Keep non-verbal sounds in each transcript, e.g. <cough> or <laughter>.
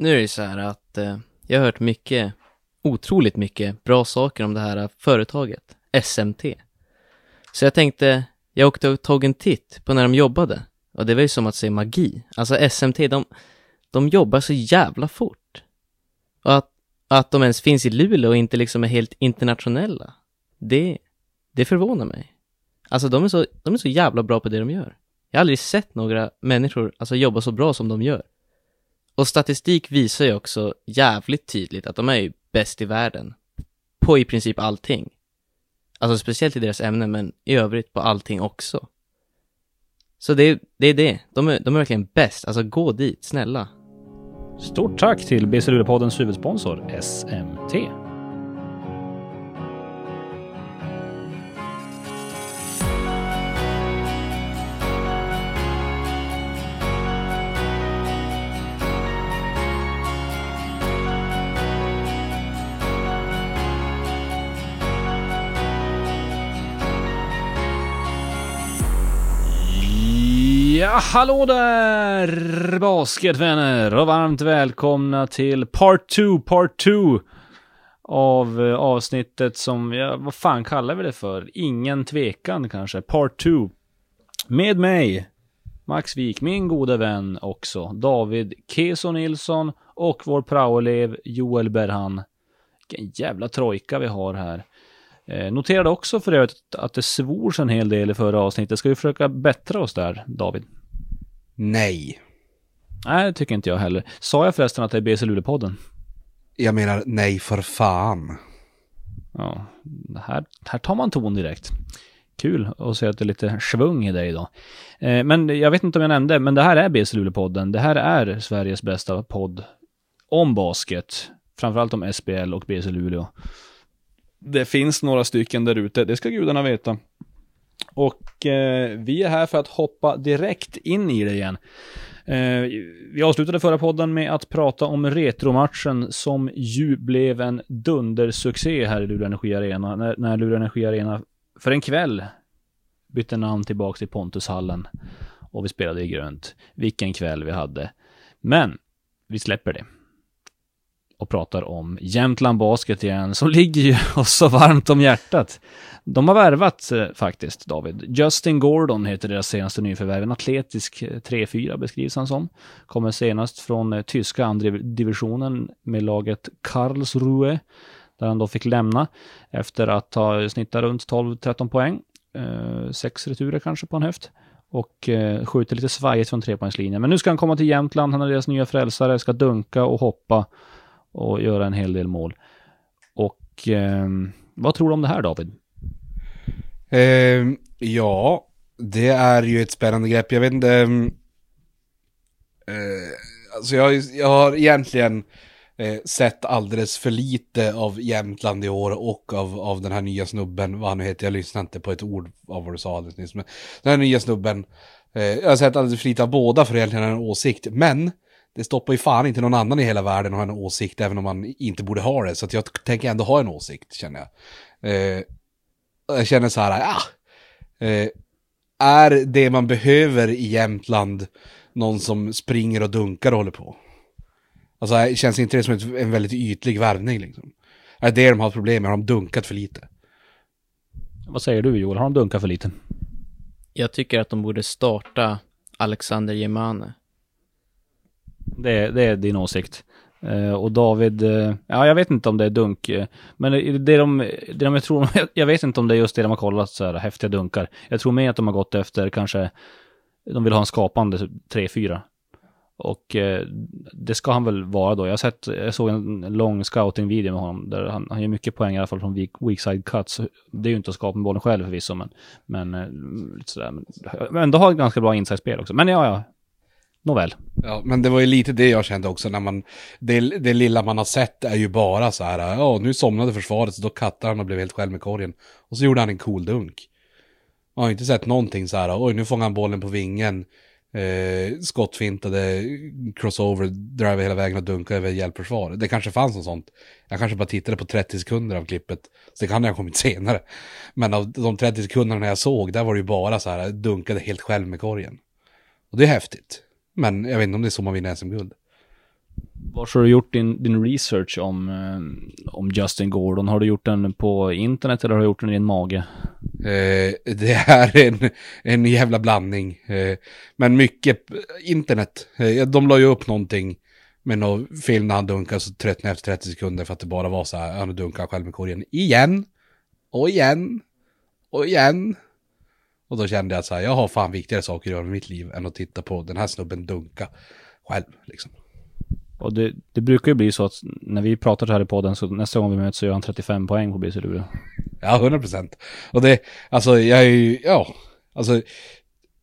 Nu är det så här att eh, jag har hört mycket, otroligt mycket bra saker om det här företaget, SMT. Så jag tänkte, jag åkte och tog en titt på när de jobbade. Och det var ju som att se magi. Alltså SMT, de, de jobbar så jävla fort. Och att, att de ens finns i Luleå och inte liksom är helt internationella. Det, det förvånar mig. Alltså de är, så, de är så jävla bra på det de gör. Jag har aldrig sett några människor alltså, jobba så bra som de gör. Och statistik visar ju också jävligt tydligt att de är ju bäst i världen. På i princip allting. Alltså speciellt i deras ämnen, men i övrigt på allting också. Så det, det är det. De är, de är verkligen bäst. Alltså gå dit, snälla. Stort tack till BC Luleå-poddens huvudsponsor SMT. Ja, hallå där basketvänner och varmt välkomna till Part 2, Part 2 av eh, avsnittet som, ja, vad fan kallar vi det för? Ingen tvekan kanske, Part 2. Med mig, Max Wik, min gode vän också, David Keso Nilsson och vår praoelev Joel Berhan. Vilken jävla trojka vi har här. Eh, noterade också för övrigt att det svors en hel del i förra avsnittet. Ska vi försöka bättra oss där, David? Nej. Nej, det tycker inte jag heller. Sa jag förresten att det är BC Luleå-podden? Jag menar nej för fan. Ja, här, här tar man ton direkt. Kul att se att det är lite svung i dig då. Eh, men jag vet inte om jag nämnde, men det här är BC Luleå-podden. Det här är Sveriges bästa podd om basket. Framförallt om SBL och BC Luleå. Det finns några stycken där ute, det ska gudarna veta. Och eh, vi är här för att hoppa direkt in i det igen. Eh, vi avslutade förra podden med att prata om retromatchen som ju blev en dundersuccé här i Luleå Energi Arena. När, när Luleå Energi Arena för en kväll bytte namn tillbaka till Pontushallen. Och vi spelade i grönt. Vilken kväll vi hade. Men vi släpper det och pratar om Jämtland Basket igen, som <laughs> ligger ju oss så varmt om hjärtat. De har värvat eh, faktiskt, David. Justin Gordon heter deras senaste nyförvärv. En atletisk eh, 3-4 beskrivs han som. Kommer senast från eh, tyska andra divisionen med laget Karlsruhe, där han då fick lämna efter att ha snittat runt 12-13 poäng. Eh, sex returer kanske på en höft och eh, skjuter lite svajigt från trepoängslinjen. Men nu ska han komma till Jämtland, han är deras nya frälsare, ska dunka och hoppa och göra en hel del mål. Och eh, vad tror du om det här David? Eh, ja, det är ju ett spännande grepp. Jag vet inte. Ehm, eh, alltså jag, jag har egentligen eh, sett alldeles för lite av Jämtland i år och av, av den här nya snubben, vad han nu heter. Jag lyssnade inte på ett ord av vad du sa alldeles nyss. Men den här nya snubben, eh, jag har sett alldeles för lite av båda för att egentligen ha en åsikt. Men det stoppar ju fan inte någon annan i hela världen att ha en åsikt, även om man inte borde ha det. Så att jag tänker ändå ha en åsikt, känner jag. Eh, jag känner så här, ah, eh, är det man behöver i Jämtland någon som springer och dunkar och håller på? Alltså känns inte det som ett, en väldigt ytlig värvning liksom? Är det de har problem med? Har de dunkat för lite? Vad säger du Joel, har de dunkat för lite? Jag tycker att de borde starta Alexander Gemane. Det, det är din åsikt. Uh, och David, uh, ja jag vet inte om det är dunk, uh, men det de, det de jag tror, <laughs> jag vet inte om det är just det de har kollat så här häftiga dunkar. Jag tror mer att de har gått efter kanske, de vill ha en skapande typ 3-4. Och det ska han väl vara då. Jag har sett, jag såg en lång scouting-video med honom där han, han gör mycket poäng i alla fall från weak, weak side cuts. Det är ju inte att skapa med bollen själv förvisso, men, men lite sådär. Men, men ändå har ett ganska bra inside-spel också. Men ja, ja, Nåväl. Ja, men det var ju lite det jag kände också när man, det, det lilla man har sett är ju bara så här, ja nu somnade försvaret så då kattade han och blev helt själv med korgen. Och så gjorde han en cool dunk. Man har inte sett någonting så här, oj nu fångar han bollen på vingen, eh, skottfintade, crossover, driver hela vägen och dunkar över hjälpförsvar. Det kanske fanns något sånt. Jag kanske bara tittade på 30 sekunder av klippet, så det kan ha kommit <laughs> senare. Men av de 30 sekunderna jag såg, där var det ju bara så här, dunkade helt själv med korgen. Och det är häftigt. Men jag vet inte om det är så man vinner SM-guld. Var har du gjort din, din research om, eh, om Justin Gordon? Har du gjort den på internet eller har du gjort den i din mage? Eh, det är en, en jävla blandning. Eh, men mycket internet. Eh, de la ju upp någonting med någon film när han dunkade så tröttnade efter 30 sekunder för att det bara var så här, han dunkar själv med korgen igen. Och igen. Och igen. Och då kände jag så här, jag har fan viktigare saker att göra med mitt liv än att titta på den här snubben dunka själv liksom. Och det, det brukar ju bli så att när vi pratar så här i podden så nästa gång vi möts så gör han 35 poäng på BC Luleå. Ja, 100 procent. Och det, alltså jag är ju, ja, alltså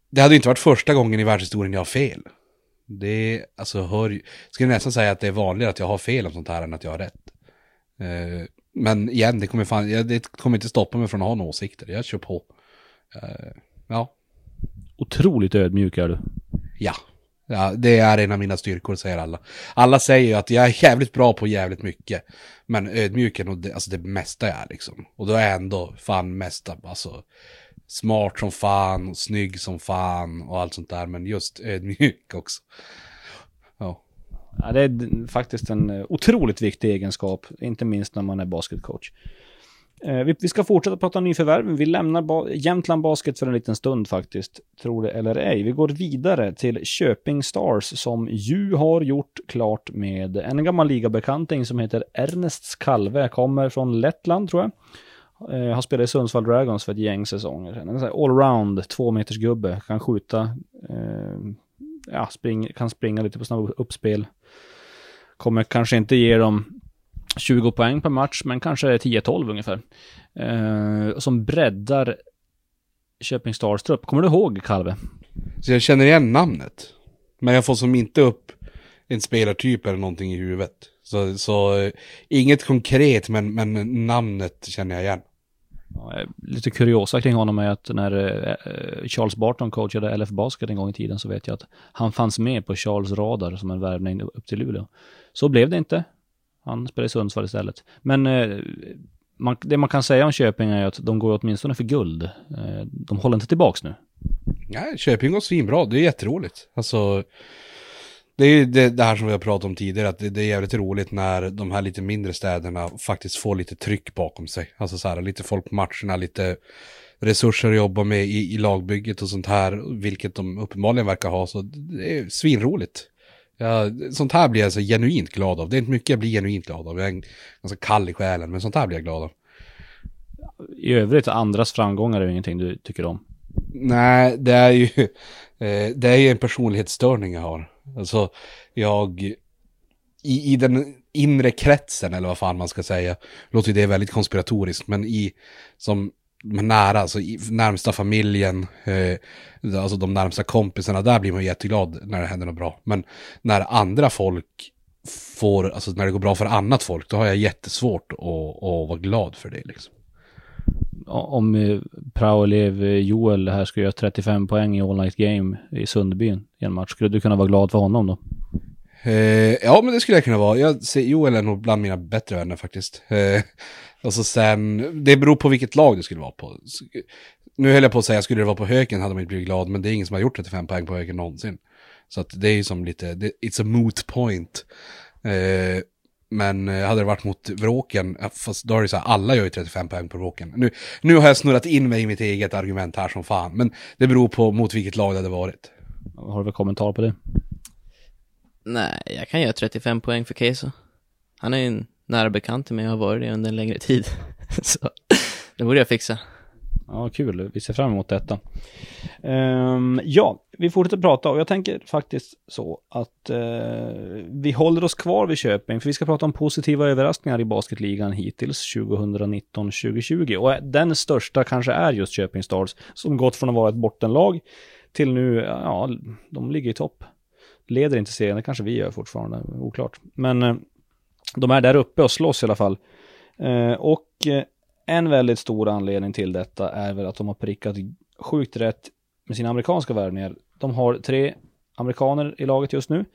det hade ju inte varit första gången i världshistorien jag har fel. Det, alltså hör skulle nästan säga att det är vanligare att jag har fel om sånt här än att jag har rätt. Eh, men igen, det kommer, fan, det kommer inte stoppa mig från att ha några åsikter. Jag kör på. Eh, ja. Otroligt ödmjuk är du. Ja. Ja, det är en av mina styrkor, säger alla. Alla säger ju att jag är jävligt bra på jävligt mycket. Men ödmjuk är nog det, alltså det mesta jag är liksom. Och då är jag ändå fan mesta, alltså smart som fan, och snygg som fan och allt sånt där. Men just ödmjuk också. Ja. ja det är faktiskt en eh, otroligt viktig egenskap, inte minst när man är basketcoach. Eh, vi, ska fortsätta prata nyförvärv. Vi lämnar Jämtland Basket för en liten stund faktiskt, tror det eller ej. Vi går vidare till Köping Stars som ju har gjort klart med en gammal ligabekanting som heter Ernest Kalve. kommer från Lettland tror jag. Eh, har spelat i Sundsvall Dragons för ett gäng säsonger. En allround, tvåmetersgubbe. gubbe, kan skjuta, eh, ja, spring, kan springa lite på snabba uppspel. Kommer kanske inte ge dem 20 poäng per match, men kanske 10-12 ungefär. Eh, som breddar Köping Stars trupp. Kommer du ihåg Kalve? Så jag känner igen namnet. Men jag får som inte upp en spelartyp eller någonting i huvudet. Så, så eh, inget konkret, men, men namnet känner jag igen. Ja, lite kuriosa kring honom är att när eh, Charles Barton coachade LF Basket en gång i tiden så vet jag att han fanns med på Charles radar som en värvning upp till Luleå. Så blev det inte. Han spelar i Sundsvall istället. Men eh, man, det man kan säga om Köping är att de går åtminstone för guld. Eh, de håller inte tillbaks nu. Nej, Köping går svinbra. Det är jätteroligt. Alltså, det är ju det, det, här som vi har pratat om tidigare, att det, det, är jävligt roligt när de här lite mindre städerna faktiskt får lite tryck bakom sig. Alltså så här, lite folk på matcherna, lite resurser att jobba med i, i lagbygget och sånt här, vilket de uppenbarligen verkar ha, så det är svinroligt. Ja, sånt här blir jag så genuint glad av. Det är inte mycket jag blir genuint glad av. Jag är ganska kall i själen, men sånt här blir jag glad av. I övrigt, andras framgångar är ingenting du tycker om? Nej, det är ju, <laughs> eh, det är ju en personlighetsstörning jag har. Alltså, jag, i, i den inre kretsen, eller vad fan man ska säga, låter det väldigt konspiratoriskt, men i, som nära, alltså närmsta familjen, eh, alltså de närmsta kompisarna, där blir man jätteglad när det händer något bra. Men när andra folk får, alltså när det går bra för annat folk, då har jag jättesvårt att, att vara glad för det liksom. Om eh, praoelev eh, Joel här skulle göra 35 poäng i All Night Game i Sundbyn i en match, skulle du kunna vara glad för honom då? Eh, ja, men det skulle jag kunna vara. Jag ser, Joel är nog bland mina bättre vänner faktiskt. Eh, och så sen, det beror på vilket lag det skulle vara på. Nu höll jag på att säga, skulle det vara på Höken hade man inte blivit glad, men det är ingen som har gjort 35 poäng på Höken någonsin. Så att det är ju som lite, det, it's a moot point. Eh, men eh, hade det varit mot Vråken, fast då är det så här, alla gör ju 35 poäng på Vråken. Nu, nu har jag snurrat in mig i mitt eget argument här som fan, men det beror på mot vilket lag det hade varit. Har du väl kommentar på det? Nej, jag kan göra 35 poäng för Keso. Han är ju en nära bekant till mig och har varit det under en längre tid. <laughs> Så det borde jag fixa. Ja, kul. Vi ser fram emot detta. Um, ja, vi fortsätter prata och jag tänker faktiskt så att uh, vi håller oss kvar vid Köping för vi ska prata om positiva överraskningar i basketligan hittills 2019-2020 och eh, den största kanske är just Köping Stars som gått från att vara ett bottenlag till nu, ja, de ligger i topp. Leder inte serien, det kanske vi gör fortfarande, oklart. Men uh, de är där uppe och slåss i alla fall. Eh, och eh, en väldigt stor anledning till detta är väl att de har prickat sjukt rätt med sina amerikanska värvningar. De har tre amerikaner i laget just nu.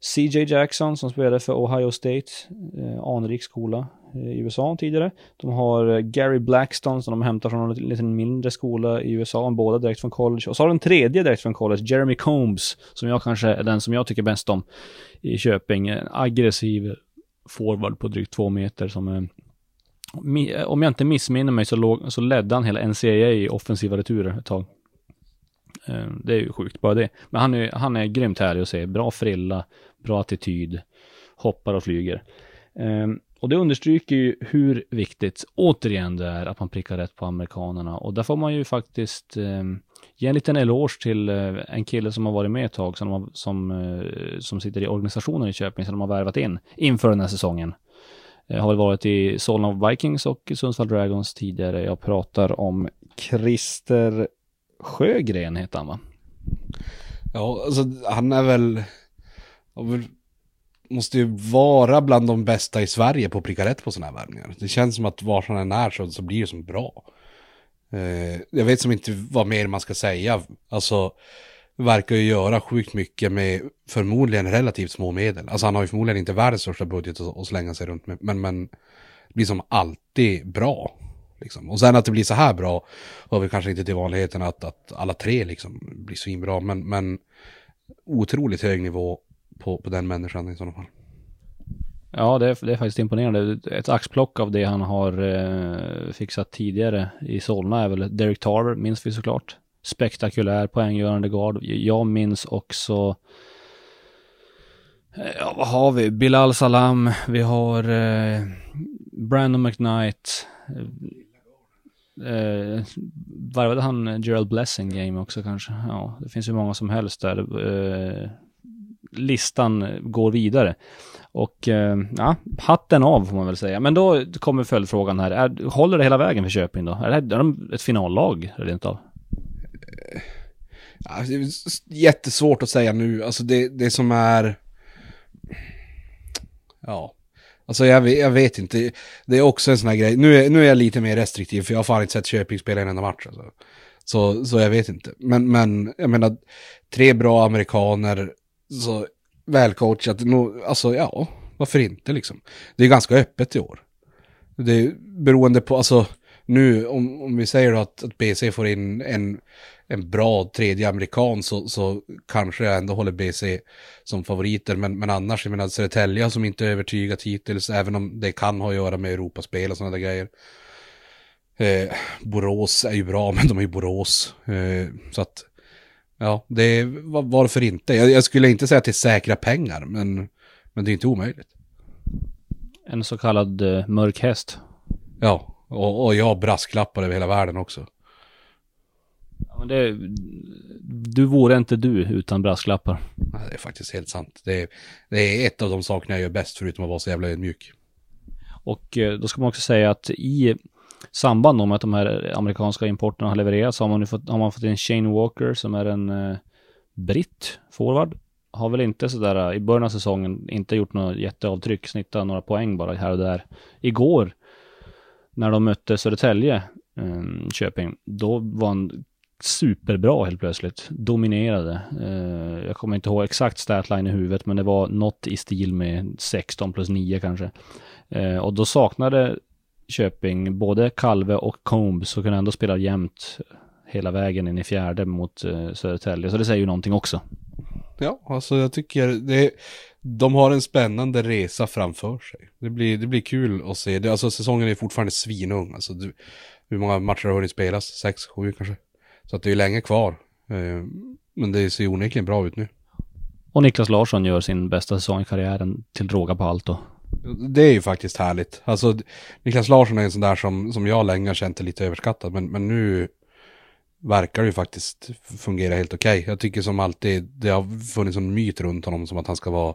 CJ Jackson som spelade för Ohio State, eh, anrik skola eh, i USA tidigare. De har Gary Blackstone som de hämtar från en liten mindre skola i USA, båda direkt från college. Och så har de en tredje direkt från college, Jeremy Combs, som jag kanske är den som jag tycker bäst om i Köping. En aggressiv forward på drygt två meter som är om jag inte missminner mig så, låg, så ledde han hela NCAA i offensiva returer ett tag. Eh, det är ju sjukt, bara det. Men han är, han är grymt härlig att se. Bra frilla, bra attityd, hoppar och flyger. Eh, och det understryker ju hur viktigt, återigen, det är att man prickar rätt på amerikanerna. Och där får man ju faktiskt eh, ge en liten eloge till eh, en kille som har varit med ett tag, som, som, eh, som sitter i organisationen i Köping, som de har värvat in inför den här säsongen. Jag har varit i Solna Vikings och Sundsvall Dragons tidigare. Jag pratar om Christer Sjögren heter han va? Ja, alltså han är väl, måste ju vara bland de bästa i Sverige på att pricka rätt på sådana här värvningar. Det känns som att var som än är så, så blir det som bra. Eh, jag vet som inte vad mer man ska säga. Alltså, verkar ju göra sjukt mycket med förmodligen relativt små medel. Alltså han har ju förmodligen inte världens största budget att, slänga sig runt med, men, men blir som alltid bra. Liksom. Och sen att det blir så här bra hör vi kanske inte till vanligheten att, att alla tre liksom blir svinbra, men, men otroligt hög nivå på, på den människan i sådana fall. Ja, det är, det är faktiskt imponerande. Ett axplock av det han har eh, fixat tidigare i Solna är väl Derek Tarver, minns vi såklart. Spektakulär poänggörande guard. Jag minns också eh, Ja, vad har vi? Bilal Salam, vi har eh, Brandon McKnight, Eh, varvade han Gerald Blessing game också kanske? Ja, det finns ju många som helst där. Eh, listan går vidare. Och eh, ja, hatten av får man väl säga. Men då kommer följdfrågan här. Är, håller det hela vägen för Köping då? Är, det, är de ett finallag rent av? Ja, det är jättesvårt att säga nu. Alltså det, det som är... Ja, Alltså jag, jag vet inte, det är också en sån här grej. Nu är, nu är jag lite mer restriktiv för jag har fan inte sett Köping spela en enda match. Alltså. Så, så jag vet inte. Men, men jag menar, tre bra amerikaner, så välcoachat, alltså ja, varför inte liksom. Det är ganska öppet i år. Det är beroende på, alltså nu om, om vi säger att, att BC får in en en bra tredje amerikan så, så kanske jag ändå håller BC som favoriter. Men, men annars, jag menar Södertälje som inte övertygat hittills, även om det kan ha att göra med Europaspel och sådana där grejer. Eh, Borås är ju bra, <laughs> men de är ju Borås. Eh, så att, ja, det är, varför inte? Jag, jag, skulle inte säga att det är säkra pengar, men, men det är inte omöjligt. En så kallad eh, mörk häst. Ja, och, och jag brasklappar över hela världen också. Ja, men det, du vore inte du utan brasklappar. Ja, det är faktiskt helt sant. Det är, det är ett av de sakerna jag gör bäst förutom att vara så jävla ödmjuk. Och eh, då ska man också säga att i samband med att de här amerikanska importerna har levererats har man, nu fått, har man fått in Shane Walker som är en eh, britt forward. Har väl inte sådär eh, i början av säsongen inte gjort något jätteavtryck, snittat några poäng bara här och där. Igår när de mötte Södertälje, eh, Köping, då var han superbra helt plötsligt. Dominerade. Eh, jag kommer inte ihåg exakt statline i huvudet, men det var något i stil med 16 plus 9 kanske. Eh, och då saknade Köping både Kalve och Combs och kunde ändå spela jämnt hela vägen in i fjärde mot eh, Södertälje. Så det säger ju någonting också. Ja, alltså jag tycker det, de har en spännande resa framför sig. Det blir, det blir kul att se. Det, alltså säsongen är fortfarande svinung. Alltså, du, hur många matcher har hunnit spelas? Sex, sju kanske? Så att det är länge kvar. Eh, men det ser onekligen bra ut nu. Och Niklas Larsson gör sin bästa säsong i karriären till råga på allt då. Det är ju faktiskt härligt. Alltså Niklas Larsson är en sån där som, som jag länge har känt är lite överskattad. Men, men nu verkar det ju faktiskt fungera helt okej. Okay. Jag tycker som alltid, det har funnits en myt runt honom som att han ska vara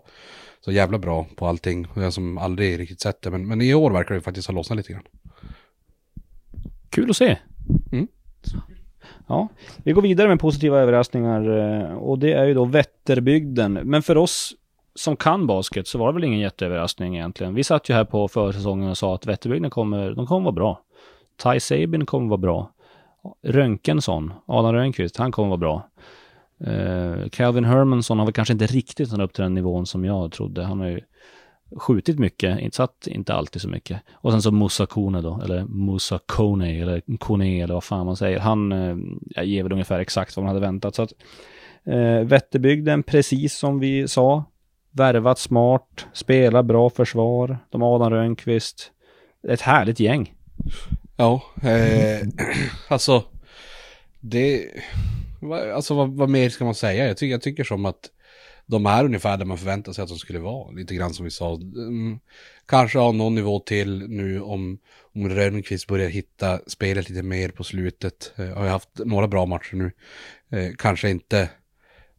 så jävla bra på allting. Och jag som aldrig riktigt sett det. Men, men i år verkar det faktiskt ha lossnat lite grann. Kul att se. Mm. Ja, vi går vidare med positiva överraskningar eh, och det är ju då Vätterbygden. Men för oss som kan basket så var det väl ingen jätteöverraskning egentligen. Vi satt ju här på försäsongen och sa att Vätterbygden kommer, de kommer vara bra. Ty Sabin kommer vara bra. Rönkensson, Adam Rönnqvist, han kommer vara bra. Uh, Calvin Hermansson har väl kanske inte riktigt nått upp till den nivån som jag trodde. Han har ju skjutit mycket, satt inte alltid så mycket. Och sen så Musa Kone då, eller Musa Kone, eller Kone, eller vad fan man säger. Han eh, ger väl ungefär exakt vad man hade väntat. Så att eh, Vätterbygden, precis som vi sa, värvat smart, spelar bra försvar. De har Adam Rönnqvist. Ett härligt gäng. Ja, eh, alltså det, alltså vad, vad, mer ska man säga? Jag tycker, jag tycker som att de är ungefär där man förväntar sig att de skulle vara. Lite grann som vi sa. Mm, kanske ha någon nivå till nu om, om Rönnqvist börjar hitta spelet lite mer på slutet. Eh, har ju haft några bra matcher nu. Eh, kanske inte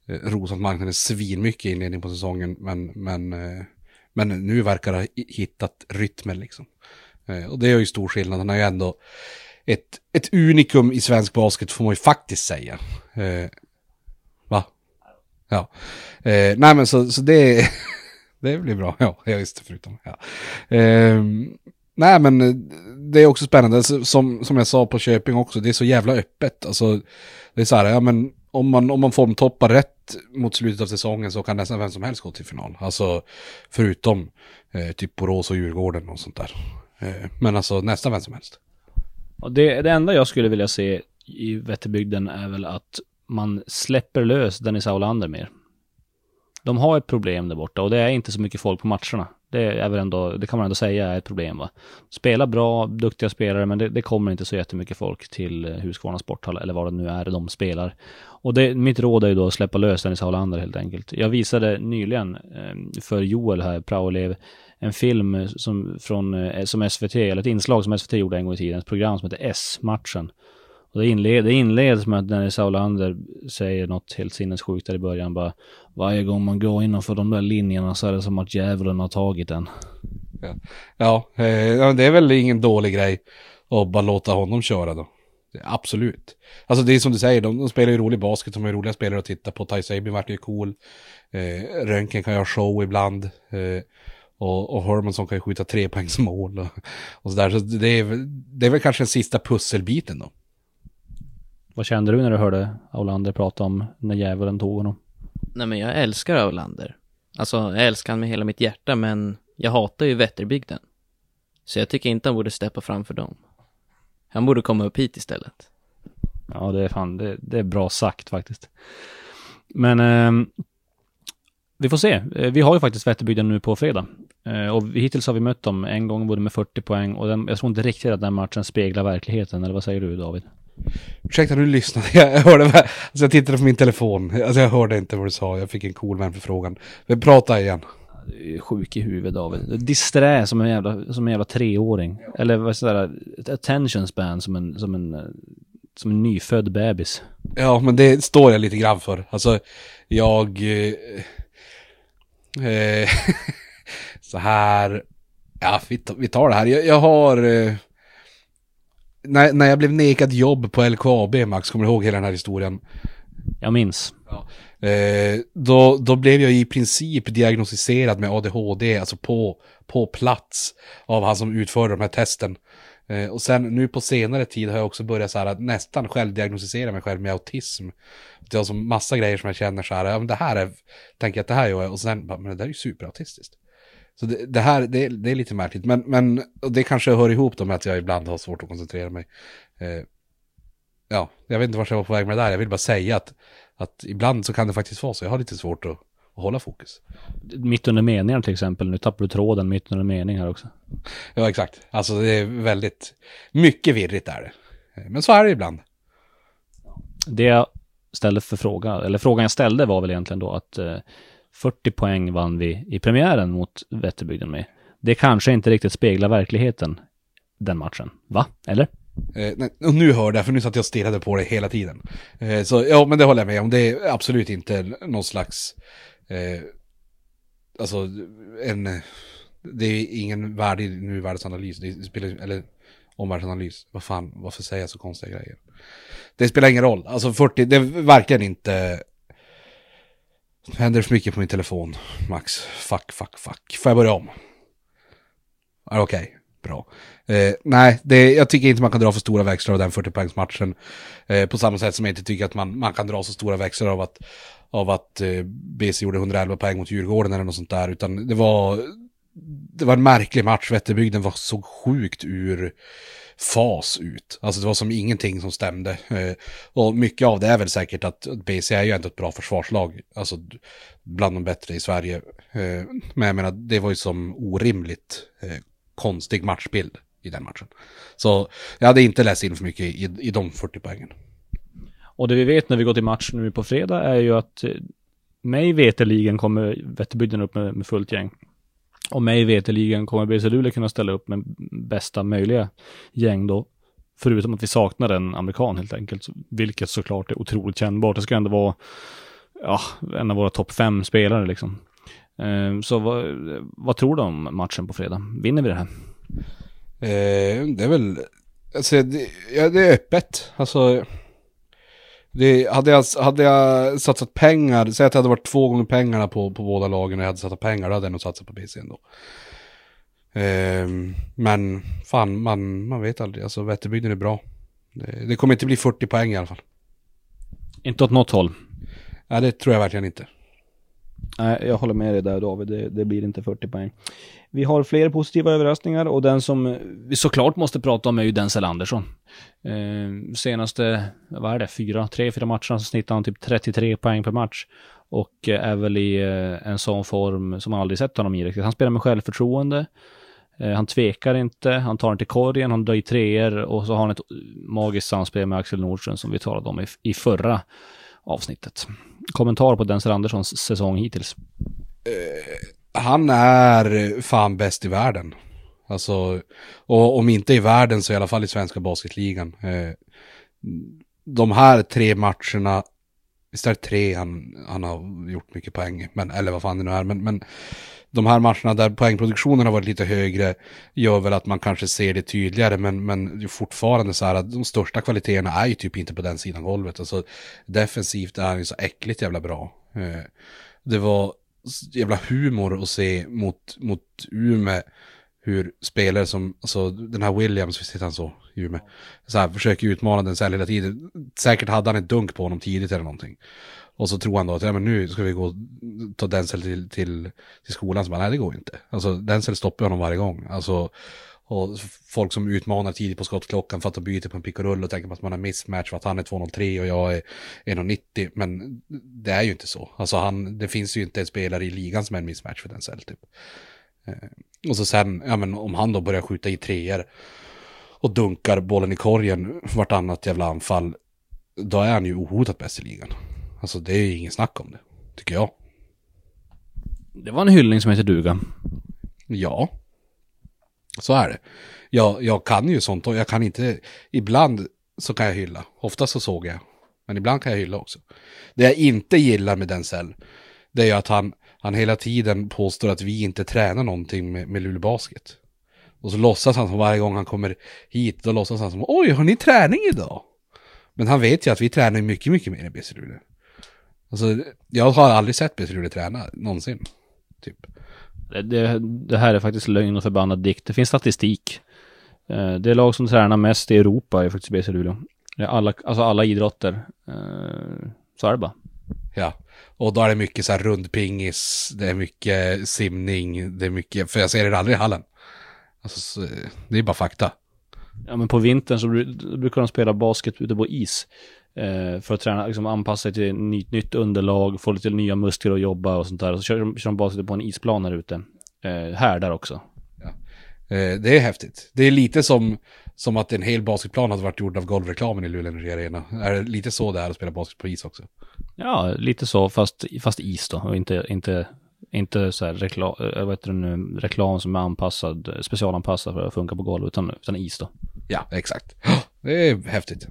Eh, rosat marknaden svinmycket i inledningen på säsongen. Men, men, eh, men nu verkar ha hittat rytmen liksom. Eh, och det är ju stor skillnad. Han har ju ändå ett, ett unikum i svensk basket får man ju faktiskt säga. Eh, va? Ja. Eh, nej men så, så det, <laughs> det blir bra. Ja, jag visste förutom. Ja. Eh, nej men det är också spännande. Alltså, som, som jag sa på Köping också, det är så jävla öppet. Alltså, det är så här, ja men om man, om man formtoppar rätt mot slutet av säsongen så kan nästan vem som helst gå till final. Alltså förutom eh, typ Borås och Djurgården och sånt där. Eh, men alltså nästan vem som helst. Och det, det enda jag skulle vilja se i Vätterbygden är väl att man släpper lös Dennis Aulander mer. De har ett problem där borta och det är inte så mycket folk på matcherna. Det är väl ändå, det kan man ändå säga är ett problem va. Spela bra, duktiga spelare, men det, det kommer inte så jättemycket folk till eh, Husqvarna sporthall eller vad det nu är de spelar. Och det, mitt råd är ju då att släppa lös Dennis Aulander helt enkelt. Jag visade nyligen eh, för Joel här, praoelev, en film som, från, eh, som SVT, eller ett inslag som SVT gjorde en gång i tiden, ett program som heter S-matchen. Och det, inled, det inleds med att när Saulander säger något helt sinnessjukt där i början bara Varje gång man går innanför de där linjerna så är det som att djävulen har tagit en. Ja, ja eh, det är väl ingen dålig grej att bara låta honom köra då. Absolut. Alltså det är som du säger, de, de spelar ju rolig basket, de är roliga spelare att titta på. Ty Sabin vart ju cool. Eh, Röntgen kan göra show ibland. Eh, och, och Hermansson kan ju skjuta trepoängsmål och, och sådär. Så det är, det är väl kanske den sista pusselbiten då. Vad kände du när du hörde Aulander prata om när djävulen tog honom? Nej men jag älskar Aulander. Alltså jag älskar han med hela mitt hjärta men jag hatar ju Vätterbygden. Så jag tycker inte han borde steppa framför dem. Han borde komma upp hit istället. Ja det är fan, det, det är bra sagt faktiskt. Men eh, vi får se. Eh, vi har ju faktiskt Vätterbygden nu på fredag. Eh, och hittills har vi mött dem en gång både med 40 poäng och den, jag tror inte riktigt att den matchen speglar verkligheten. Eller vad säger du David? Ursäkta, nu lyssnade <laughs> jag. Hörde, alltså jag tittade på min telefon. Alltså jag hörde inte vad du sa. Jag fick en cool vänförfrågan. Men prata igen. Du är sjuk i huvudet David. Disträ som en jävla, som en jävla treåring. Eller vad sådär, attention span som en, som en, som en nyfödd bebis. Ja, men det står jag lite grann för. Alltså, jag... Eh, <laughs> så här... Ja, vi tar det här. Jag, jag har... Eh, när, när jag blev nekad jobb på LKAB, Max, kommer du ihåg hela den här historien? Jag minns. Ja. Eh, då, då blev jag i princip diagnostiserad med ADHD, alltså på, på plats av han som utförde de här testen. Eh, och sen nu på senare tid har jag också börjat så här, att nästan självdiagnostisera mig själv med autism. Det är alltså massa grejer som jag känner så här, ja men det här är, tänker jag att det här är, och sen, men det där är ju superautistiskt. Så det, det här, det, det, är lite märkligt, men, men det kanske hör ihop då med att jag ibland har svårt att koncentrera mig. Eh, ja, jag vet inte vart jag var på väg med det där, jag vill bara säga att, att ibland så kan det faktiskt vara så, jag har lite svårt att, att hålla fokus. Mitt under meningar till exempel, nu tappar du tråden mitt under mening här också. Ja, exakt. Alltså det är väldigt, mycket virrigt är det. Men så är det ibland. Det jag ställde för fråga, eller frågan jag ställde var väl egentligen då att eh, 40 poäng vann vi i premiären mot Vätterbygden med. Det kanske inte riktigt speglar verkligheten, den matchen. Va? Eller? Eh, nej, och nu hörde jag, för nu satt jag och stirrade på det hela tiden. Eh, så ja, men det håller jag med om. Det är absolut inte någon slags... Eh, alltså, en... Det är ingen värdig nuvärldsanalys. Det spelar, eller omvärldsanalys. Vad fan, varför säger jag så konstiga grejer? Det spelar ingen roll. Alltså 40, det är verkligen inte händer för mycket på min telefon, Max. Fuck, fuck, fuck. Får jag börja om? Okej? Okay? bra. Eh, nej, det, jag tycker inte man kan dra för stora växlar av den 40-poängsmatchen. Eh, på samma sätt som jag inte tycker att man, man kan dra så stora växlar av att, av att eh, BC gjorde 111 poäng mot Djurgården eller något sånt där. Utan det var, det var en märklig match. Vätterbygden var så sjukt ur fas ut. Alltså det var som ingenting som stämde. Eh, och mycket av det är väl säkert att BC är ju ändå ett bra försvarslag. Alltså bland de bättre i Sverige. Eh, men jag menar, det var ju som orimligt eh, konstig matchbild i den matchen. Så jag hade inte läst in för mycket i, i de 40 poängen. Och det vi vet när vi går till match nu på fredag är ju att eh, mig veteligen kommer Vätterbygden upp med, med fullt gäng. Och mig veteligen kommer BC Luleå kunna ställa upp med bästa möjliga gäng då. Förutom att vi saknar en amerikan helt enkelt. Vilket såklart är otroligt kännbart. Det ska ändå vara ja, en av våra topp fem spelare liksom. Eh, så vad, vad, tror du om matchen på fredag? Vinner vi det här? Eh, det är väl, alltså det, ja, det är öppet. Alltså, det, hade, jag, hade jag satsat pengar, säg att det hade varit två gånger pengarna på, på båda lagen och jag hade satsat pengar, då hade jag nog satsat på BC ändå. Eh, men fan, man, man vet aldrig. Alltså Vätterbygden är bra. Det, det, kommer inte bli 40 poäng i alla fall. Inte åt något håll. Nej, det tror jag verkligen inte. Nej, jag håller med dig där David. Det, det, blir inte 40 poäng. Vi har fler positiva överraskningar och den som vi såklart måste prata om är ju Denzel Andersson. Eh, senaste, vad är det, fyra, tre, fyra matcherna så snittar han typ 33 poäng per match. Och eh, är väl i eh, en sån form som man aldrig sett honom i riktigt. Han spelar med självförtroende. Eh, han tvekar inte, han tar den till korgen, han drar i treor och så har han ett magiskt samspel med Axel Nordström som vi talade om i, i förra avsnittet. Kommentar på Denzel Anderssons säsong hittills? Uh, han är fan bäst i världen. Alltså, och om inte i världen så i alla fall i svenska basketligan. Uh, de här tre matcherna, visst är det tre han, han har gjort mycket poäng, men, eller vad fan det nu är, men, men de här matcherna där poängproduktionen har varit lite högre gör väl att man kanske ser det tydligare, men, men fortfarande så här att de största kvaliteterna är ju typ inte på den sidan golvet. Alltså defensivt är han ju så äckligt jävla bra. Eh, det var jävla humor att se mot, mot Umeå hur spelare som, alltså den här Williams, visst heter han så, Jume. så här, försöker utmana den så här hela tiden. Säkert hade han ett dunk på honom tidigt eller någonting. Och så tror han då att ja, men nu ska vi gå och ta Denzel till, till, till skolan. Så bara, nej det går inte. Alltså Denzel stoppar honom varje gång. Alltså, och folk som utmanar tidigt på skottklockan för att de byter på en pickorull och tänker på att man har mismatch för att han är 2,03 och jag är 1,90. Men det är ju inte så. Alltså han, det finns ju inte en spelare i ligan som är en mismatch för Denzel typ. Eh, och så sen, ja men om han då börjar skjuta i treor och dunkar bollen i korgen vartannat jävla anfall, då är han ju ohotat bäst i ligan. Alltså det är ju ingen snack om det, tycker jag. Det var en hyllning som heter duga. Ja, så är det. Jag, jag kan ju sånt och jag kan inte, ibland så kan jag hylla. Ofta så såg jag, men ibland kan jag hylla också. Det jag inte gillar med Denzel, det är ju att han, han hela tiden påstår att vi inte tränar någonting med, med Luleå Basket. Och så låtsas han som varje gång han kommer hit, då låtsas han som oj, har ni träning idag? Men han vet ju att vi tränar mycket, mycket mer i BC Luleå. Alltså, jag har aldrig sett BC Luleå träna, någonsin. Typ. Det, det, här är faktiskt lögn och förbannad dikt. Det finns statistik. Eh, det lag som tränar mest i Europa är faktiskt BC Luleå. Alla, alltså alla idrotter. Eh, så är det bara. Ja, och då är det mycket så här rundpingis, det är mycket simning, det är mycket, för jag ser det aldrig i hallen. Alltså, det är bara fakta. Ja, men på vintern så brukar de spela basket ute på is. Eh, för att träna, liksom anpassa sig till nytt, nytt underlag, få lite nya muskler att jobba och sånt där. Så kör, kör de basket på en isplan här ute. Eh, här där också. Ja. Eh, det är häftigt. Det är lite som, som att en hel basketplan hade varit gjord av golvreklamen i Luleå Energy Arena. Är det lite så det är att spela basket på is också? Ja, lite så, fast, fast is då. Och inte, inte, inte så här reklam, eh, vad heter det nu, reklam som är anpassad, specialanpassad för att funka på golvet, utan, utan is då. Ja, exakt. <gasps> Det är häftigt.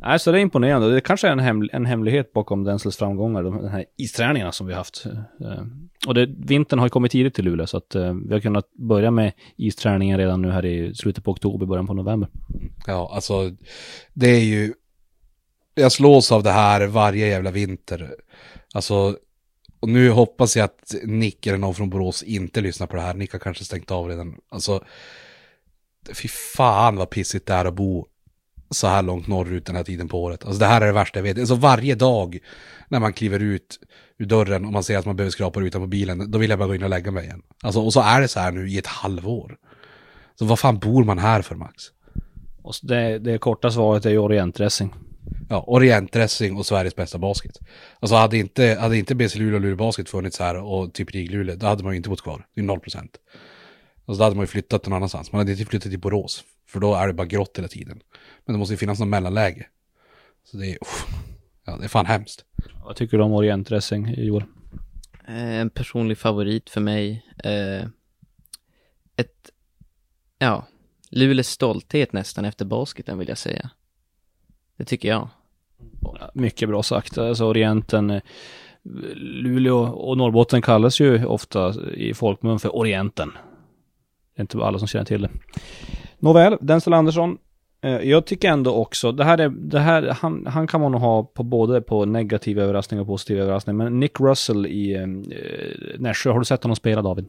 Nej, så det är imponerande. Det kanske är en, hem, en hemlighet bakom Denzels framgångar, de här isträningarna som vi har haft. Eh, och det, vintern har ju kommit tidigt till Luleå, så att eh, vi har kunnat börja med isträningen redan nu här i slutet på oktober, början på november. Ja, alltså det är ju, jag slås av det här varje jävla vinter. Alltså, och nu hoppas jag att Nick eller någon från Borås inte lyssnar på det här. Nick har kanske stängt av redan. Alltså, fy fan vad pissigt det är att bo så här långt norrut den här tiden på året. Alltså det här är det värsta jag vet. Alltså varje dag när man kliver ut ur dörren och man ser att man behöver skrapa rutan på bilen, då vill jag bara gå in och lägga mig igen. Alltså, och så är det så här nu i ett halvår. Så vad fan bor man här för Max? Och det, det korta svaret är ju orientdressing. Ja, orientdressing och Sveriges bästa basket. Alltså hade inte, hade inte BC Luleå och Luleå Basket funnits här och typ RIG Luleå, då hade man ju inte bott kvar. Det är noll procent. Alltså då hade man ju flyttat någon annanstans. Man hade inte flyttat till Borås. För då är det bara grått hela tiden. Men det måste ju finnas någon mellanläge. Så det är, uff, ja det är fan hemskt. Vad tycker du om orientdressing i år? Eh, En personlig favorit för mig. Eh, ett, ja, Luleås stolthet nästan efter basketen vill jag säga. Det tycker jag. Ja, Mycket bra sagt. Alltså Orienten, eh, Luleå och Norrbotten kallas ju ofta i folkmun för Orienten. Det är inte alla som känner till det. Nåväl, Denzel Andersson. Eh, Jag tycker ändå också, det här är, det här, han, han kan man nog ha på både på negativ överraskning och positiv överraskning. Men Nick Russell i eh, Nässjö, har du sett honom spela David?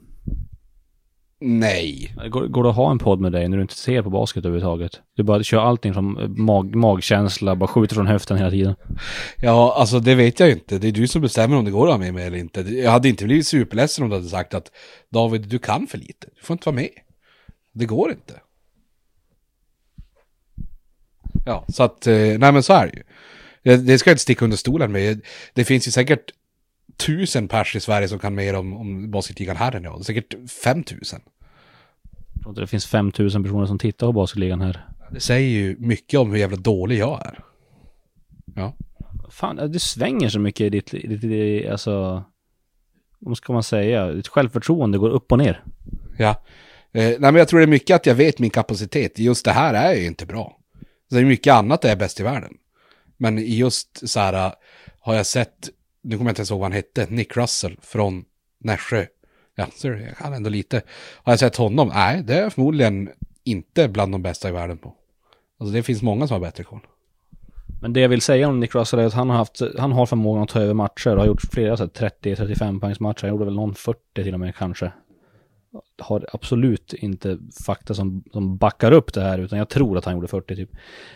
Nej. Går, går det att ha en podd med dig när du inte ser på basket överhuvudtaget? Du bara kör allting från mag, magkänsla, bara skjuter från höften hela tiden. Ja, alltså det vet jag inte. Det är du som bestämmer om det går att ha med mig eller inte. Jag hade inte blivit superledsen om du hade sagt att David, du kan för lite. Du får inte vara med. Det går inte. Ja, så att, eh, nej men så är det ju. Det, det ska jag inte sticka under stolen med. Det finns ju säkert tusen pers i Sverige som kan mer om, om basketligan här än jag. Säkert 5000. Jag tror inte det finns 5000 personer som tittar på basketligan här. Det säger ju mycket om hur jävla dålig jag är. Ja. Fan, det svänger så mycket i ditt, i ditt, i, alltså, vad ska man säga, ditt självförtroende går upp och ner. Ja. Eh, nej men jag tror det är mycket att jag vet min kapacitet. Just det här är ju inte bra. Så det är mycket annat det är bäst i världen. Men just så här äh, har jag sett, nu kommer jag inte ens ihåg vad han hette, Nick Russell från Nässjö. Ja, så jag kan ändå lite. Har jag sett honom? Nej, det är förmodligen inte bland de bästa i världen på. Alltså det finns många som har bättre koll. Men det jag vill säga om Nick Russell är att han har haft, han har förmågan att ta över matcher och har gjort flera så här 30-35 poängs matcher. Han gjorde väl någon 40 till och med kanske. Har absolut inte fakta som, som backar upp det här utan jag tror att han gjorde 40 typ.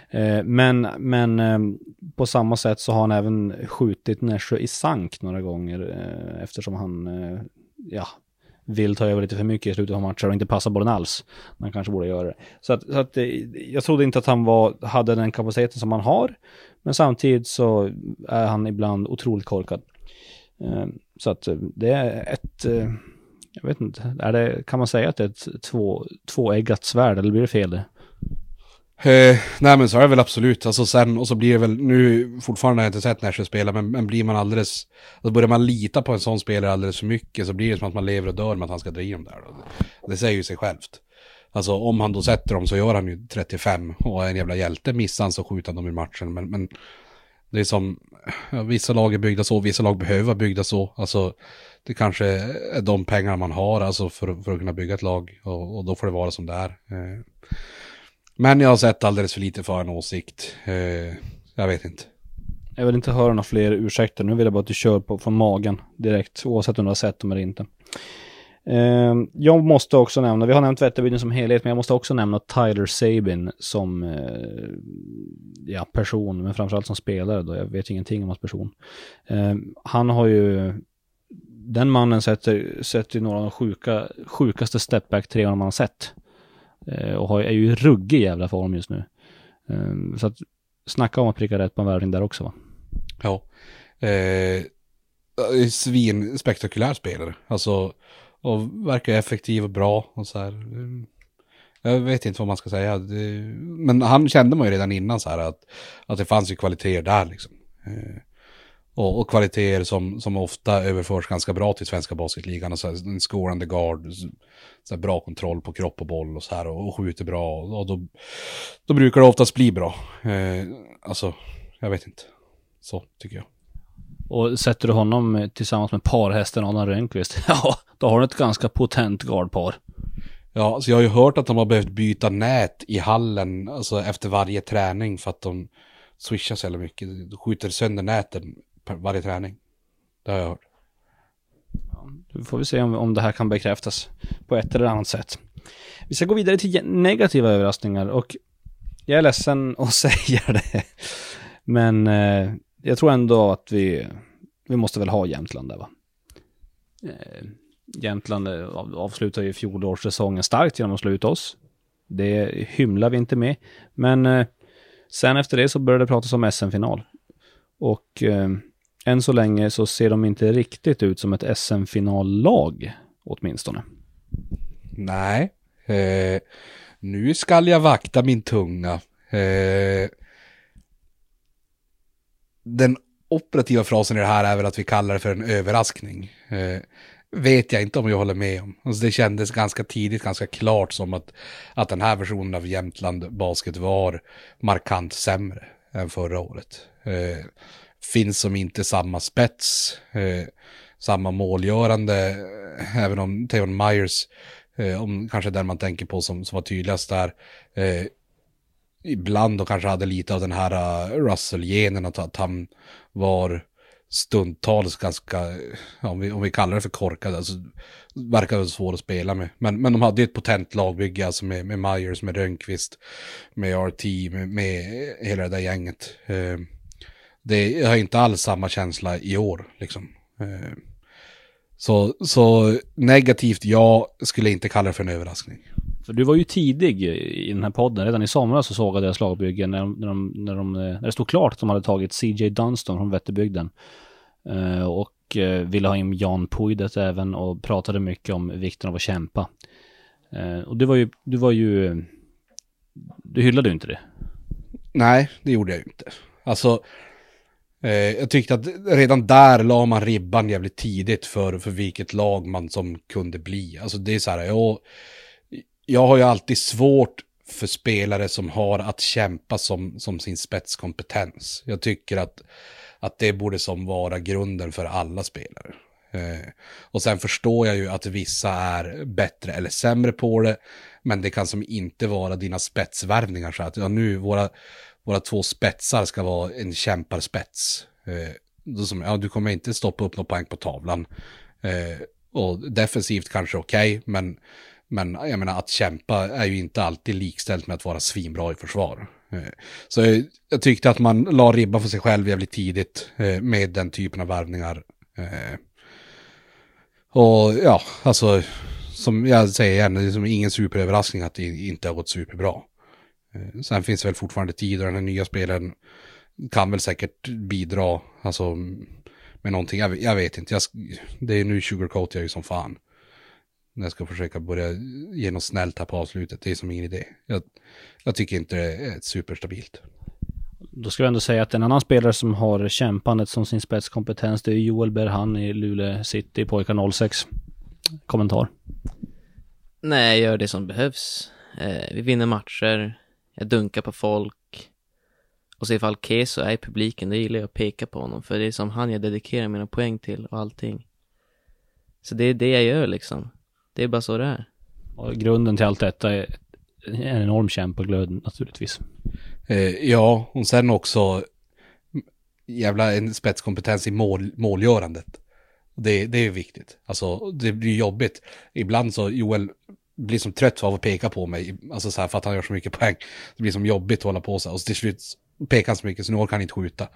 Eh, men men eh, på samma sätt så har han även skjutit Nässjö i sank några gånger eh, eftersom han eh, ja, vill ta över lite för mycket i slutet av matcher och inte passa bollen alls. Man kanske borde göra det. Så att, så att eh, jag trodde inte att han var, hade den kapaciteten som han har. Men samtidigt så är han ibland otroligt korkad. Eh, Så att eh, det är ett, eh, jag vet inte, är det, kan man säga att det är ett två, tvåeggat svärd eller blir det fel det? Eh, nej men så är det väl absolut. Alltså sen, och så blir det väl, nu fortfarande har jag inte sett Nashville spela, men, men blir man alldeles, alltså börjar man lita på en sån spelare alldeles för mycket så blir det som att man lever och dör med att han ska dra i dem där. Då. Det säger ju sig självt. Alltså om han då sätter dem så gör han ju 35 och är en jävla hjälte. Missar han så skjuter han dem i matchen. Men, men det är som, ja, vissa lag är byggda så, vissa lag behöver vara byggda så. Alltså det kanske är de pengar man har alltså för, för att kunna bygga ett lag och, och då får det vara som det är. Eh, men jag har sett alldeles för lite för en åsikt. Eh, jag vet inte. Jag vill inte höra några fler ursäkter. Nu vill jag bara att du kör på från magen direkt, oavsett om du har sett dem eller inte. Eh, jag måste också nämna, vi har nämnt Vätterbyn som helhet, men jag måste också nämna Tyler Sabin som ja, person, men framförallt som spelare då. Jag vet ingenting om hans person. Han har ju, den mannen sätter, sätter ju några av de sjuka, sjukaste stepback-treorna man har sett. Eh, och har, är ju i ruggig jävla form just nu. Eh, så att snacka om att pricka rätt på en värvning där också va? Ja. Eh, eh svin spektakulär spelare. Alltså, och verkar effektiv och bra och så här. Eh, jag vet inte vad man ska säga. Men han kände man ju redan innan så här att, att det fanns ju kvaliteter där liksom. Eh, och, och kvaliteter som, som ofta överförs ganska bra till svenska basketligan. Alltså en scorande guard, så här bra kontroll på kropp och boll och så här och, och skjuter bra. Och då, då brukar det oftast bli bra. Eh, alltså, jag vet inte. Så tycker jag. Och sätter du honom tillsammans med parhästen Adam Rönnqvist, <laughs> ja, då har du ett ganska potent guardpar. Ja, så jag har ju hört att de har behövt byta nät i hallen, alltså efter varje träning för att de swishar så jävla mycket. Skjuter sönder näten varje träning. Det har jag hört. Då får vi se om, om det här kan bekräftas på ett eller annat sätt. Vi ska gå vidare till negativa överraskningar och jag är ledsen <laughs> att säga det. Men eh, jag tror ändå att vi, vi måste väl ha Jämtland där va? Eh, Jämtland eh, avslutar ju fjolårssäsongen starkt genom att slå ut oss. Det hymlar vi inte med. Men eh, sen efter det så började det pratas om SM-final. Och eh, än så länge så ser de inte riktigt ut som ett SM-finallag åtminstone. Nej. Eh, nu skall jag vakta min tunga. Eh, den operativa frasen i det här är väl att vi kallar det för en överraskning. Eh, vet jag inte om jag håller med om. Alltså det kändes ganska tidigt, ganska klart som att, att den här versionen av Jämtland Basket var markant sämre än förra året. Eh, finns som inte samma spets, eh, samma målgörande, eh, även om Theon Myers, eh, om kanske den man tänker på som, som var tydligast där, eh, ibland och kanske hade lite av den här uh, Russell-genen, att, att han var stundtals ganska, om vi, om vi kallar det för korkad, alltså verkar det svår att spela med. Men, men de hade ju ett potent lagbygge, alltså med, med Myers, med Rönnqvist, med RT, med, med hela det där gänget. Eh, det har inte alls samma känsla i år, liksom. Eh, så, så negativt, ja, skulle inte kalla det för en överraskning. För du var ju tidig i den här podden. Redan i somras så såg jag deras lagbyggen när, de, när, de, när, de, när det stod klart att de hade tagit CJ Dunston från Vätterbygden. Uh, och uh, ville ha in Jan Puidet även och pratade mycket om vikten av att kämpa. Uh, och du var ju, du var ju, du hyllade ju inte det. Nej, det gjorde jag inte. Alltså, Eh, jag tyckte att redan där la man ribban jävligt tidigt för, för vilket lag man som kunde bli. Alltså det är så här, jag jag har ju alltid svårt för spelare som har att kämpa som, som sin spetskompetens. Jag tycker att, att det borde som vara grunden för alla spelare. Eh, och sen förstår jag ju att vissa är bättre eller sämre på det, men det kan som inte vara dina spetsvärvningar så att ja, nu våra, våra två spetsar ska vara en kämparspets. Eh, då som, ja, du kommer inte stoppa upp någon poäng på tavlan. Eh, och defensivt kanske okej, okay, men men jag menar att kämpa är ju inte alltid likställt med att vara svinbra i försvar. Eh, så jag tyckte att man la ribban för sig själv jävligt tidigt eh, med den typen av värvningar. Eh, och ja, alltså som jag säger igen, det är som ingen superöverraskning att det inte har gått superbra. Sen finns det väl fortfarande tid och den här nya spelen kan väl säkert bidra, alltså med någonting. Jag, jag vet inte, jag, det är nu sugarcoat jag ju som fan när jag ska försöka börja ge något snällt här på avslutet. Det är som ingen idé. Jag, jag tycker inte det är superstabilt. Då ska jag ändå säga att en annan spelare som har kämpandet som sin spetskompetens, det är Joel Berhan i Luleå City, pojkar 06. Kommentar? Nej, jag gör det som behövs. Eh, vi vinner matcher, jag dunkar på folk. Och så ifall Keso är i publiken, då gillar jag att peka på honom. För det är som han jag dedikerar mina poäng till och allting. Så det är det jag gör liksom. Det är bara så det är. Och grunden till allt detta är en enorm kämpaglöd naturligtvis. Eh, ja, och sen också jävla en spetskompetens i mål, målgörandet. Det, det är viktigt. Alltså, det blir jobbigt. Ibland så, Joel blir som trött av att peka på mig, alltså så här för att han gör så mycket poäng. Det blir som jobbigt att hålla på så. här Och till slut pekar han så mycket så nu orkar han inte skjuta.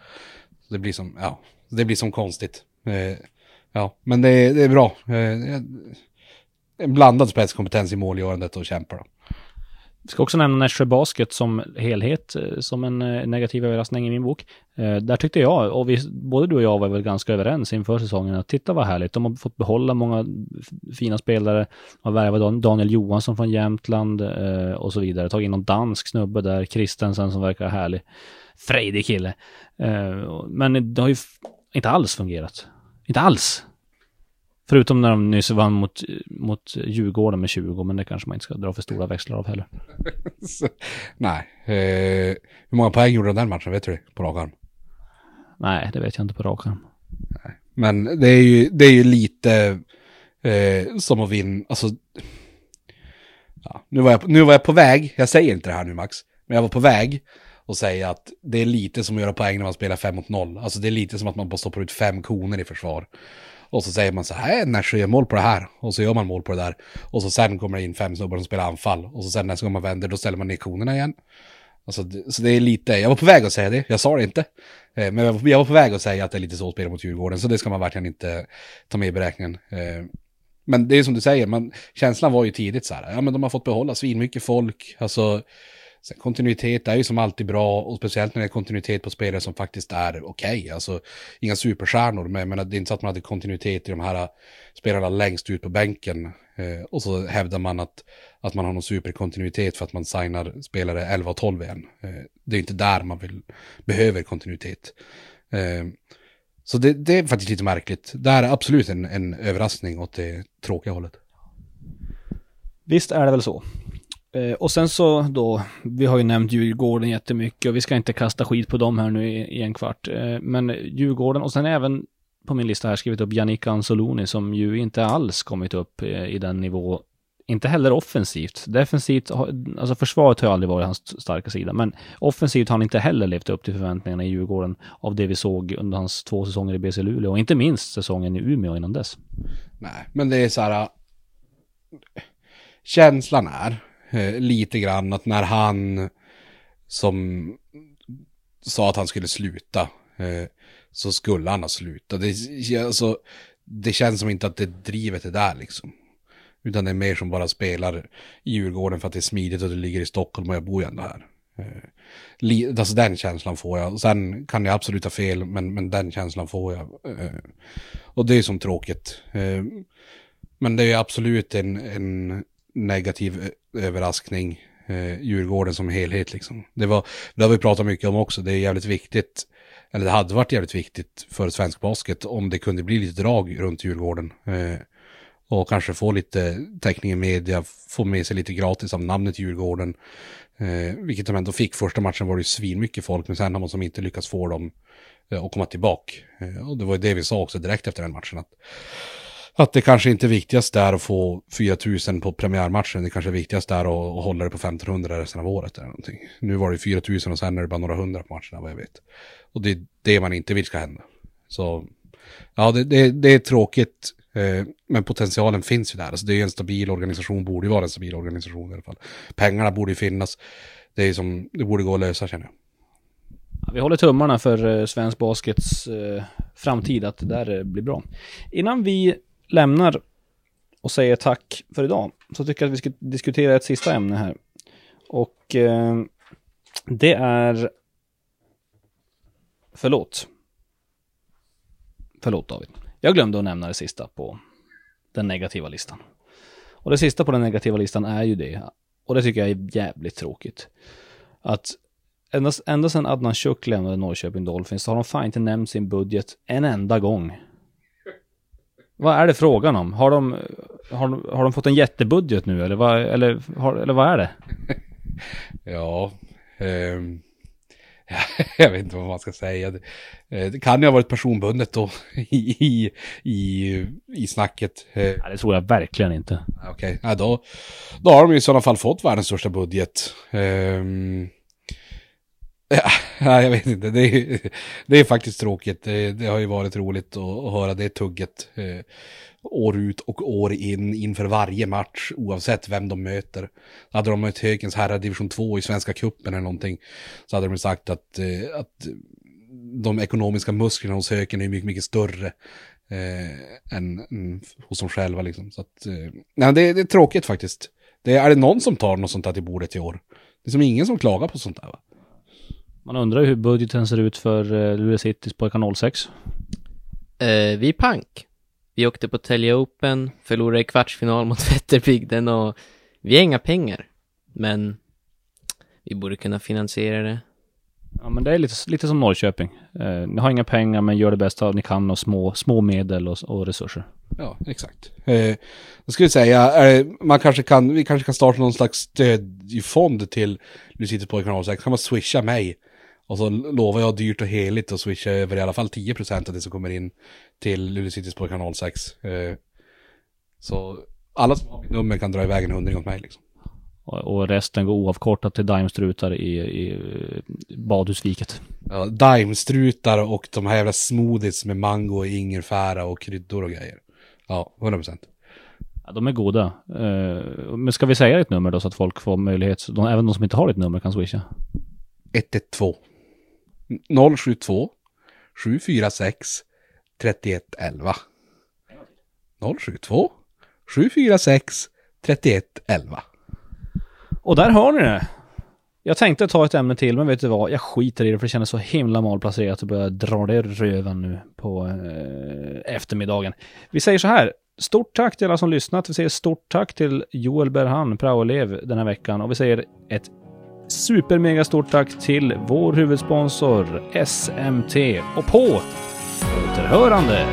Det blir som, ja, det blir som konstigt. Eh, ja, men det, det är bra. Eh, en blandad spetskompetens i målgörandet och kämpa. Vi ska också nämna Nässjö Basket som helhet, eh, som en eh, negativ överraskning i min bok. Eh, där tyckte jag, och vi, både du och jag var väl ganska överens inför säsongen, att titta vad härligt. De har fått behålla många fina spelare, har värvat Daniel Johansson från Jämtland och så vidare. Tagit in någon dansk snubbe där, Kristensen som verkar härlig. Frejdig kille. Men det har ju inte alls fungerat. Inte alls. Förutom när de nyss vann mot, mot Djurgården med 20, men det kanske man inte ska dra för stora växlar av heller. <laughs> nej. Eh, hur många poäng gjorde de den matchen, vet du det, på rak arm? Nej, det vet jag inte på rak arm. Nej. Men det är ju, det är ju lite eh, som att vinna, alltså... Ja, nu, var jag, nu var jag på väg, jag säger inte det här nu Max, men jag var på väg och säga att det är lite som att göra poäng när man spelar 5 mot 0. Alltså det är lite som att man bara stoppar ut fem koner i försvar. Och så säger man så här, Nässjö gör mål på det här. Och så gör man mål på det där. Och så sen kommer det in fem snubbar som spelar anfall. Och så sen nästa gång man vänder, då ställer man ner konerna igen. Alltså, så det är lite, jag var på väg att säga det, jag sa det inte. Eh, men jag var, på väg att säga att det är lite så att spela mot Djurgården, så det ska man verkligen inte ta med i beräkningen. Eh, men det är som du säger, man, känslan var ju tidigt så här, ja men de har fått behålla svinmycket folk, alltså Sen kontinuitet är ju som alltid bra och speciellt när det är kontinuitet på spelare som faktiskt är okej. Okay. Alltså inga superstjärnor men, men det är inte så att man hade kontinuitet i de här äh, spelarna längst ut på bänken. Eh, och så hävdar man att, att man har någon superkontinuitet för att man signar spelare 11 och 12 igen. Eh, det är inte där man vill, behöver kontinuitet. Eh, så det, det, är faktiskt lite märkligt. Det här är absolut en, en överraskning åt det tråkiga hållet. Visst är det väl så. Eh, och sen så då, vi har ju nämnt Djurgården jättemycket och vi ska inte kasta skit på dem här nu i, i en kvart. Eh, men Djurgården och sen även på min lista här skrivit upp Jannik Anzoloni som ju inte alls kommit upp eh, i den nivå inte heller offensivt. Defensivt, alltså försvaret har aldrig varit hans starka sida, men offensivt har han inte heller levt upp till förväntningarna i Djurgården av det vi såg under hans två säsonger i BC Luleå och inte minst säsongen i Umeå innan dess. Nej, men det är så här. Känslan är eh, lite grann att när han som sa att han skulle sluta eh, så skulle han ha slutat. Det, alltså, det känns som inte att det drivet är där liksom. Utan det är mer som bara spelar i Djurgården för att det är smidigt och det ligger i Stockholm och jag bor ju ändå här. Eh, alltså den känslan får jag. Sen kan jag absolut ha fel, men, men den känslan får jag. Eh, och det är som tråkigt. Eh, men det är absolut en, en negativ eh, överraskning. Eh, Djurgården som helhet liksom. Det, var, det har vi pratat mycket om också. Det är jävligt viktigt. Eller det hade varit jävligt viktigt för svensk basket om det kunde bli lite drag runt Djurgården. Eh, och kanske få lite täckning i media, få med sig lite gratis av namnet Djurgården. Eh, vilket de ändå fick. Första matchen var det ju svinmycket folk, men sen har man som inte lyckats få dem eh, att komma tillbaka. Eh, och det var ju det vi sa också direkt efter den matchen. Att, att det kanske inte är viktigast där att få 4000 på premiärmatchen. Det kanske är viktigast där att, att hålla det på 1500 resten av året. Eller någonting. Nu var det 4000 och sen är det bara några hundra på matcherna vad jag vet. Och det är det man inte vill ska hända. Så ja, det, det, det är tråkigt. Eh, men potentialen finns ju där. Alltså det är en stabil organisation, borde ju vara en stabil organisation i alla fall. Pengarna borde ju finnas. Det är som, det borde gå att lösa känner jag. Vi håller tummarna för eh, svensk baskets eh, framtid, att det där eh, blir bra. Innan vi lämnar och säger tack för idag, så tycker jag att vi ska diskutera ett sista ämne här. Och eh, det är... Förlåt. Förlåt David. Jag glömde att nämna det sista på den negativa listan. Och det sista på den negativa listan är ju det, och det tycker jag är jävligt tråkigt, att ända, ända sedan Adnan Chuk lämnade Norrköping Dolphins så har de fan inte nämnt sin budget en enda gång. Vad är det frågan om? Har de, har, har de fått en jättebudget nu eller vad, eller, har, eller vad är det? <laughs> ja, um, <laughs> jag vet inte vad man ska säga. Det, eh, det kan ju ha varit personbundet då <laughs> i, i, i, snacket. Eh, ja, det tror jag verkligen inte. Okej, okay. ja, då, då har de i sådana fall fått världens största budget. Um, <laughs> ja, jag vet inte, det är, <laughs> det är faktiskt tråkigt. Det, det har ju varit roligt att, att höra det tugget. eh, år ut och år in inför varje match oavsett vem de möter. Hade de mött Hökens herrar division 2 i Svenska kuppen eller någonting så hade de sagt att, eh, att de ekonomiska musklerna hos Höken är mycket, mycket större eh, än, än, hos dem själva liksom. Så att, eh, nej, det, det, är tråkigt faktiskt. Det, är det någon som tar något sånt här till bordet i år? Det är som ingen som klagar på sånt här. va? Man undrar hur budgeten ser ut för eh, Luleå Citys pojkar 06. Eh, vi är pank. Vi åkte på Telge Open, förlorade i kvartsfinal mot <laughs> Vätterbygden och vi har inga pengar. Men vi borde kunna finansiera det. Ja men det är lite, lite som Norrköping. Eh, ni har inga pengar men gör det bästa ni kan och små, små medel och, och resurser. Ja, exakt. Eh, jag skulle säga, eh, man kanske kan, vi kanske kan starta någon slags stödfond till Lucitis pojkar 06. Kan man swisha mig och så lovar jag dyrt och heligt att swisha över i alla fall 10% av det som kommer in till Luleå Citys på kanal 6. Eh, så alla som har mitt nummer kan dra iväg en hundring åt mig liksom. Och, resten går oavkortat till Daimstrutar i, i badhusviket. Ja, Daimstrutar och de här jävla smoothies med mango och ingefära och kryddor och grejer. Ja, 100%. Ja, de är goda. Eh, men ska vi säga ett nummer då så att folk får möjlighet, även de som inte har ett nummer kan swisha? 112 072 746 3111 072 746 3111 Och där har ni det. Jag tänkte ta ett ämne till, men vet du vad? Jag skiter i det för det kändes så himla malplacerat att börja dra det i röven nu på eh, eftermiddagen. Vi säger så här. Stort tack till alla som lyssnat. Vi säger stort tack till Joel Berhan, praoelev, den här veckan. Och vi säger ett supermega stort tack till vår huvudsponsor SMT. Och på återhörande!